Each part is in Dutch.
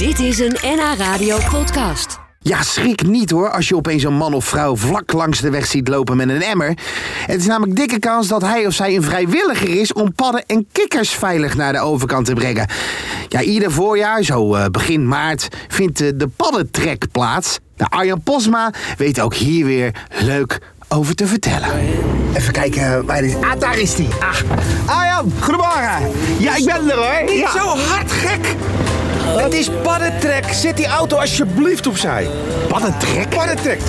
Dit is een NH Radio podcast. Ja, schrik niet hoor als je opeens een man of vrouw vlak langs de weg ziet lopen met een emmer. Het is namelijk dikke kans dat hij of zij een vrijwilliger is om padden en kikkers veilig naar de overkant te brengen. Ja, ieder voorjaar, zo eh, begin maart, vindt de paddentrek plaats. Nou, Arjan Posma weet ook hier weer leuk over te vertellen. Even kijken waar hij is. Ah, daar is hij. Ah, Arjan, goedemorgen. Ja, ik ben er hoor. Niet Ja. zo hard gek! Het is paddentrek. Zet die auto alsjeblieft opzij. Paddentrek? Paddentrek.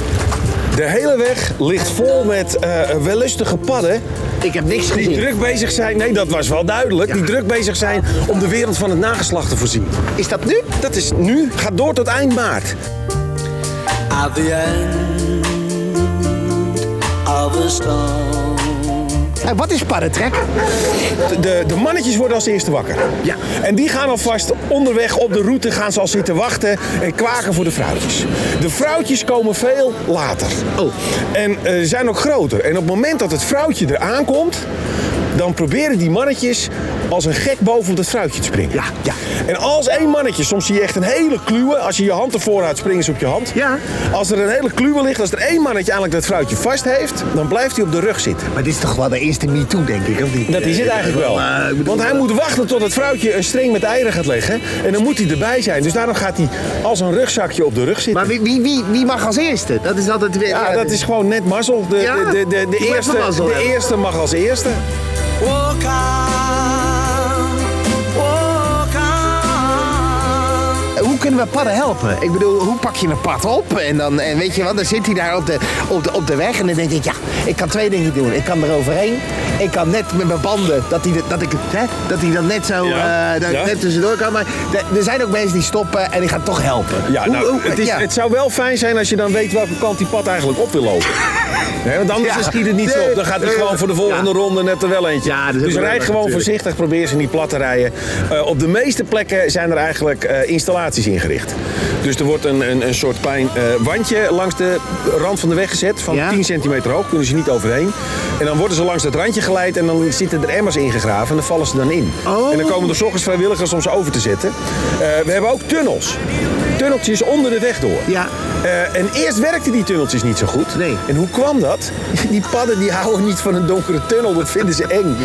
De hele weg ligt vol met eh wellustige padden. Ik heb niks Die gezien. druk bezig zijn, nee dat was wel duidelijk, die druk bezig zijn om de wereld van het nageslacht te voorzien. Is dat nu? Dat is nu, gaat door tot eind maart. At the end of a storm. En wat is paddentrek? De, de, mannetjes worden als eerste wakker. Ja. En die gaan alvast onderweg op de route gaan ze al zitten wachten en kwaken voor de vrouwtjes. De vrouwtjes komen veel later. Oh. En eh, zijn ook groter. En op het moment dat het vrouwtje er aankomt, dan proberen die mannetjes als een gek boven het vrouwtje te springen. Ja, ja. En als één mannetje, soms zie je echt een hele kluwe, als je je hand ervoor houdt, springen ze op je hand. Ja. Als er een hele kluwe ligt, als er één mannetje eigenlijk dat vrouwtje vast heeft, dan blijft hij op de rug zitten. Maar dit is toch wel de eerste MeToo, denk ik, of niet? Dat is het eigenlijk wel. Eh, Want hij moet wachten tot het vrouwtje een string met eieren gaat leggen. En dan moet hij erbij zijn. Dus daarom gaat hij als een rugzakje op de rug zitten. Maar wie, wie, wie, wie mag als eerste? Dat is altijd weer... ja, dat is gewoon net mazzel. De, Ja? de, de, de, eerste, de eerste mag als eerste. Walk on, walk on. Hoe kunnen we padden helpen? Ik bedoel, hoe pak je een pad op? En, dan, en weet je wat, dan zit hij daar op de, op, de, op de weg. En dan denk ik, ja, ik kan twee dingen doen. Ik kan er overheen. Ik kan net met mijn banden, dat hij, dat ik, hè, dat hij dan net zo Ja. eh, dat Ja. net tussendoor kan. Maar de- er zijn ook mensen die stoppen en die gaan toch helpen. Ja, Hoe- nou, hoe- het, is, ja. het zou wel fijn zijn als je dan weet welke kant die pad eigenlijk op wil lopen. Hè, want anders Ja. schiet het niet zo Nee, op. Dan gaat hij nee, gewoon voor de volgende ja. ronde net er wel eentje. Ja, dus rijd gewoon natuurlijk. voorzichtig. Probeer ze niet plat te rijden. Eh, op de meeste plekken zijn er eigenlijk eh, installaties ingericht. Dus er wordt een, een, een soort klein eh, wandje langs de rand van de weg gezet. Van Ja. 10 centimeter hoog. Kunnen ze niet overheen. En dan worden ze langs dat randje geleid. En dan zitten er emmers ingegraven. En dan vallen ze dan in. Oh. En dan komen er 's ochtends vrijwilligers om ze over te zetten. We hebben ook tunnels. Tunneltjes onder de weg door. Ja. Eh, en eerst werkten die tunneltjes niet zo goed. Nee. En hoe kwam dat? Die padden die houden niet van een donkere tunnel, dat vinden ze eng.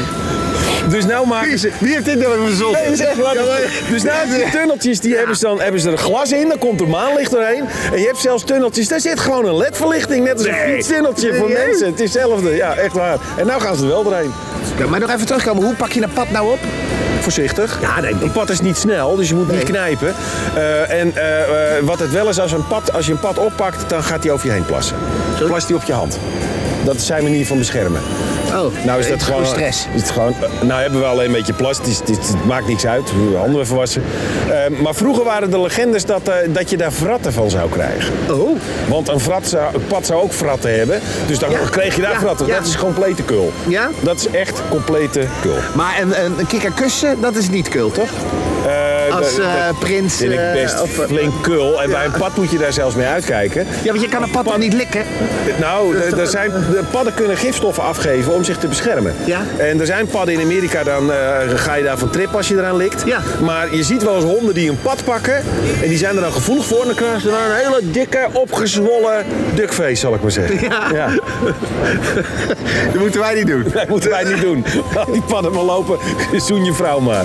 Dus nou maken ze... Wie heeft dit nou verzonnen? Nee, dat is echt waar. Ja, maar- Dus nou, die tunneltjes, die hebben, ze dan, hebben ze er glas in, dan komt er maanlicht doorheen. En je hebt zelfs tunneltjes, daar zit gewoon een ledverlichting, net als een Nee. fietstunneltje voor Nee. mensen. Het is hetzelfde, ja, echt waar. En nou gaan ze er wel doorheen. Ja, maar nog even terugkomen, hoe pak je een pad nou op? Voorzichtig. Ja, ik. Een pad is niet snel, dus je moet niet knijpen. Eh, en eh, eh, wat het wel is, als, een pad, als je een pad oppakt, dan gaat hij over je heen plassen. Plast hij op je hand. Dat is zijn manier van beschermen. Oh, Nou is dat gewoon... stress. Is het gewoon, eh, nou hebben we alleen een beetje plas. Het, maakt niks uit. We handen even wassen. Eh, maar vroeger waren de legendes dat, eh, dat je daar vratten van zou krijgen. Oh, Want een, vrat zou, een pad zou ook vratten hebben. Dus dan Ja. kreeg je daar Ja, vratten. ja. Dat is complete kul. Ja? Dat is echt complete kul. maar een, een, een kikker kussen, dat is niet kul, toch? Eh, Als eh, prins... vind ik eh, best of, flink kul. En bij een pad moet je daar zelfs mee uitkijken. Ja, want je kan een pad toch niet likken? Nou, de, er zijn, de padden kunnen gifstoffen afgeven om zich te beschermen. Ja. En er zijn padden in Amerika, dan ga je daar van trip als je eraan likt. Ja. Maar je ziet wel eens honden die een pad pakken. En die zijn er dan gevoelig voor. En dan krijgen ze dan een hele dikke, opgezwollen duckface, zal ik maar zeggen. Ja. Dat moeten wij niet doen. Dat moeten wij niet doen. Laat die padden maar lopen. Zoen je vrouw maar.